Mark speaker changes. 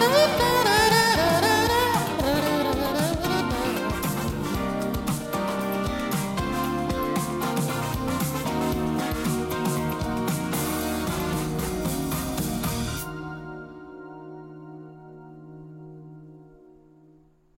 Speaker 1: Bye-bye.